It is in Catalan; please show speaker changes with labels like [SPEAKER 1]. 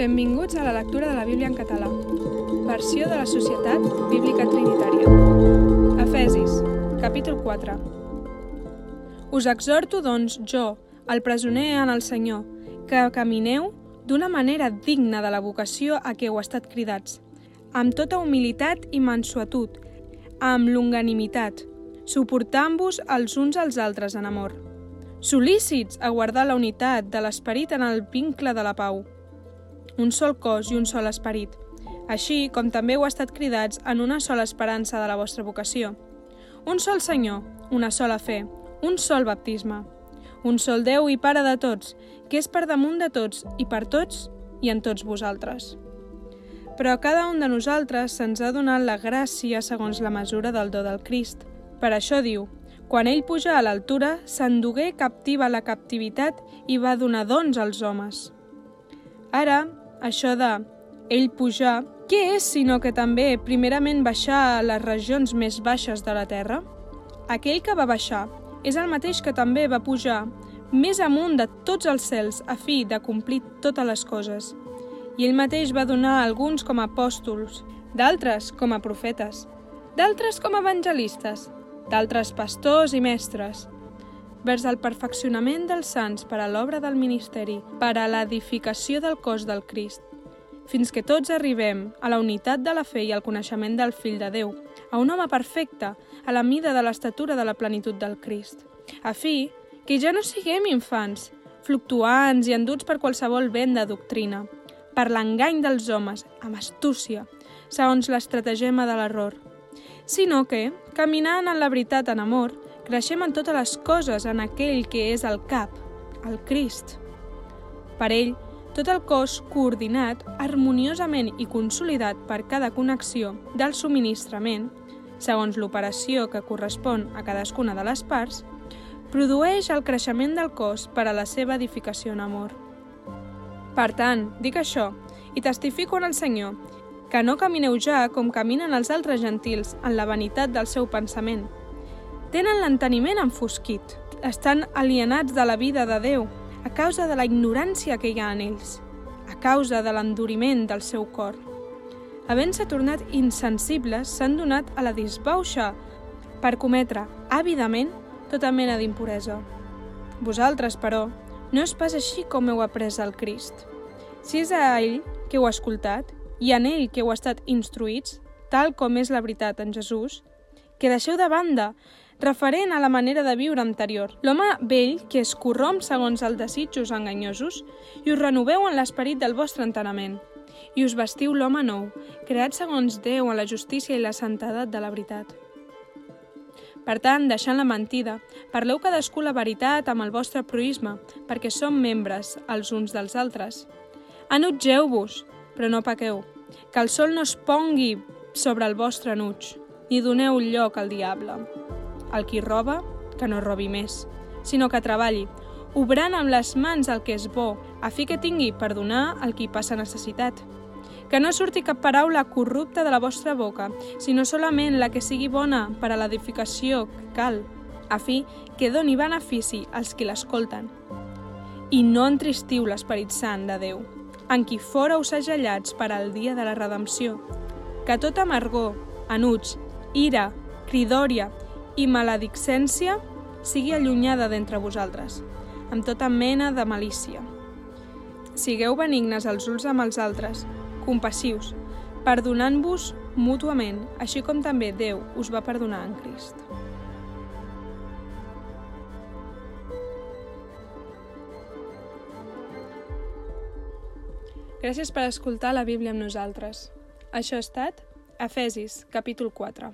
[SPEAKER 1] Benvinguts a la lectura de la Bíblia en català. Versió de la Societat Bíblica Trinitària. Efesis, capítol 4. Us exhorto, doncs, jo, el presoner en el Senyor, que camineu d'una manera digna de la vocació a què heu estat cridats, amb tota humilitat i mansuetud, amb longanimitat, suportant-vos els uns als altres en amor. Solícits a guardar la unitat de l'esperit en el vincle de la pau. Un sol cos i un sol esperit, així com també heu estat cridats en una sola esperança de la vostra vocació. Un sol Senyor, una sola fe, un sol baptisme, un sol Déu i Pare de tots, que és per damunt de tots i per tots i en tots vosaltres. Però a cada un de nosaltres se'ns ha donat la gràcia segons la mesura del do del Crist. Per això diu, quan ell puja a l'altura, s'endugué captiva la captivitat i va donar dons als homes. Ara, això de ell pujar, què és sinó que també primerament baixar a les regions més baixes de la terra? Aquell que va baixar és el mateix que també va pujar més amunt de tots els cels a fi de complir totes les coses. I ell mateix va donar alguns com a apòstols, d'altres com a profetes, d'altres com a evangelistes, d'altres pastors i mestres, vers el perfeccionament dels sants per a l'obra del ministeri, per a l'edificació del cos del Crist, fins que tots arribem a la unitat de la fe i al coneixement del Fill de Déu, a un home perfecte, a la mida de l'estatura de la plenitud del Crist, a fi que ja no siguem infants, fluctuants i enduts per qualsevol vent de doctrina, per l'engany dels homes, amb astúcia, segons l'estratagema de l'error, sinó que, caminant en la veritat en amor, creixem en totes les coses en aquell que és el cap, el Crist. Per ell, tot el cos coordinat, harmoniosament i consolidat per cada connexió del subministrament, segons l'operació que correspon a cadascuna de les parts, produeix el creixement del cos per a la seva edificació en amor. Per tant, dic això, i testifico en el Senyor, que no camineu ja com caminen els altres gentils en la vanitat del seu pensament. Tenen l'enteniment enfosquit, estan alienats de la vida de Déu a causa de la ignorància que hi ha en ells, a causa de l'enduriment del seu cor. Havent-se tornat insensibles, s'han donat a la disbauxa per cometre àvidament tota mena d'impuresa. Vosaltres, però, no és pas així com heu après el Crist. Si és a ell que heu escoltat i en ell que heu estat instruïts, tal com és la veritat en Jesús, que deixeu de banda, referent a la manera de viure anterior. L'home vell que es corromp segons els desitjos enganyosos i us renoveu en l'esperit del vostre entenament i us vestiu l'home nou, creat segons Déu en la justícia i la santedat de la veritat. Per tant, deixant la mentida, parleu cadascú la veritat amb el vostre proisme, perquè som membres els uns dels altres. Enutgeu-vos, però no pequeu, que el sol no es pongui sobre el vostre enuig, ni doneu lloc al diable. El qui roba, que no robi més, sinó que treballi, obrant amb les mans el que és bo, a fi que tingui per donar al qui passa necessitat. Que no surti cap paraula corrupta de la vostra boca, sinó solament la que sigui bona per a l'edificació que cal, a fi que doni benefici als qui l'escolten. I no entristiu l'Esperit Sant de Déu, en qui fóreu segellats per al dia de la redempció. Que tota amargor, enuig, ira, cridòria i maledicència sigui allunyada d'entre vosaltres, amb tota mena de malícia. Sigueu benignes els uns amb els altres, compassius, perdonant-vos mútuament, així com també Déu us va perdonar en Crist. Gràcies per escoltar la Bíblia amb nosaltres. Això ha estat Efesis, capítol 4.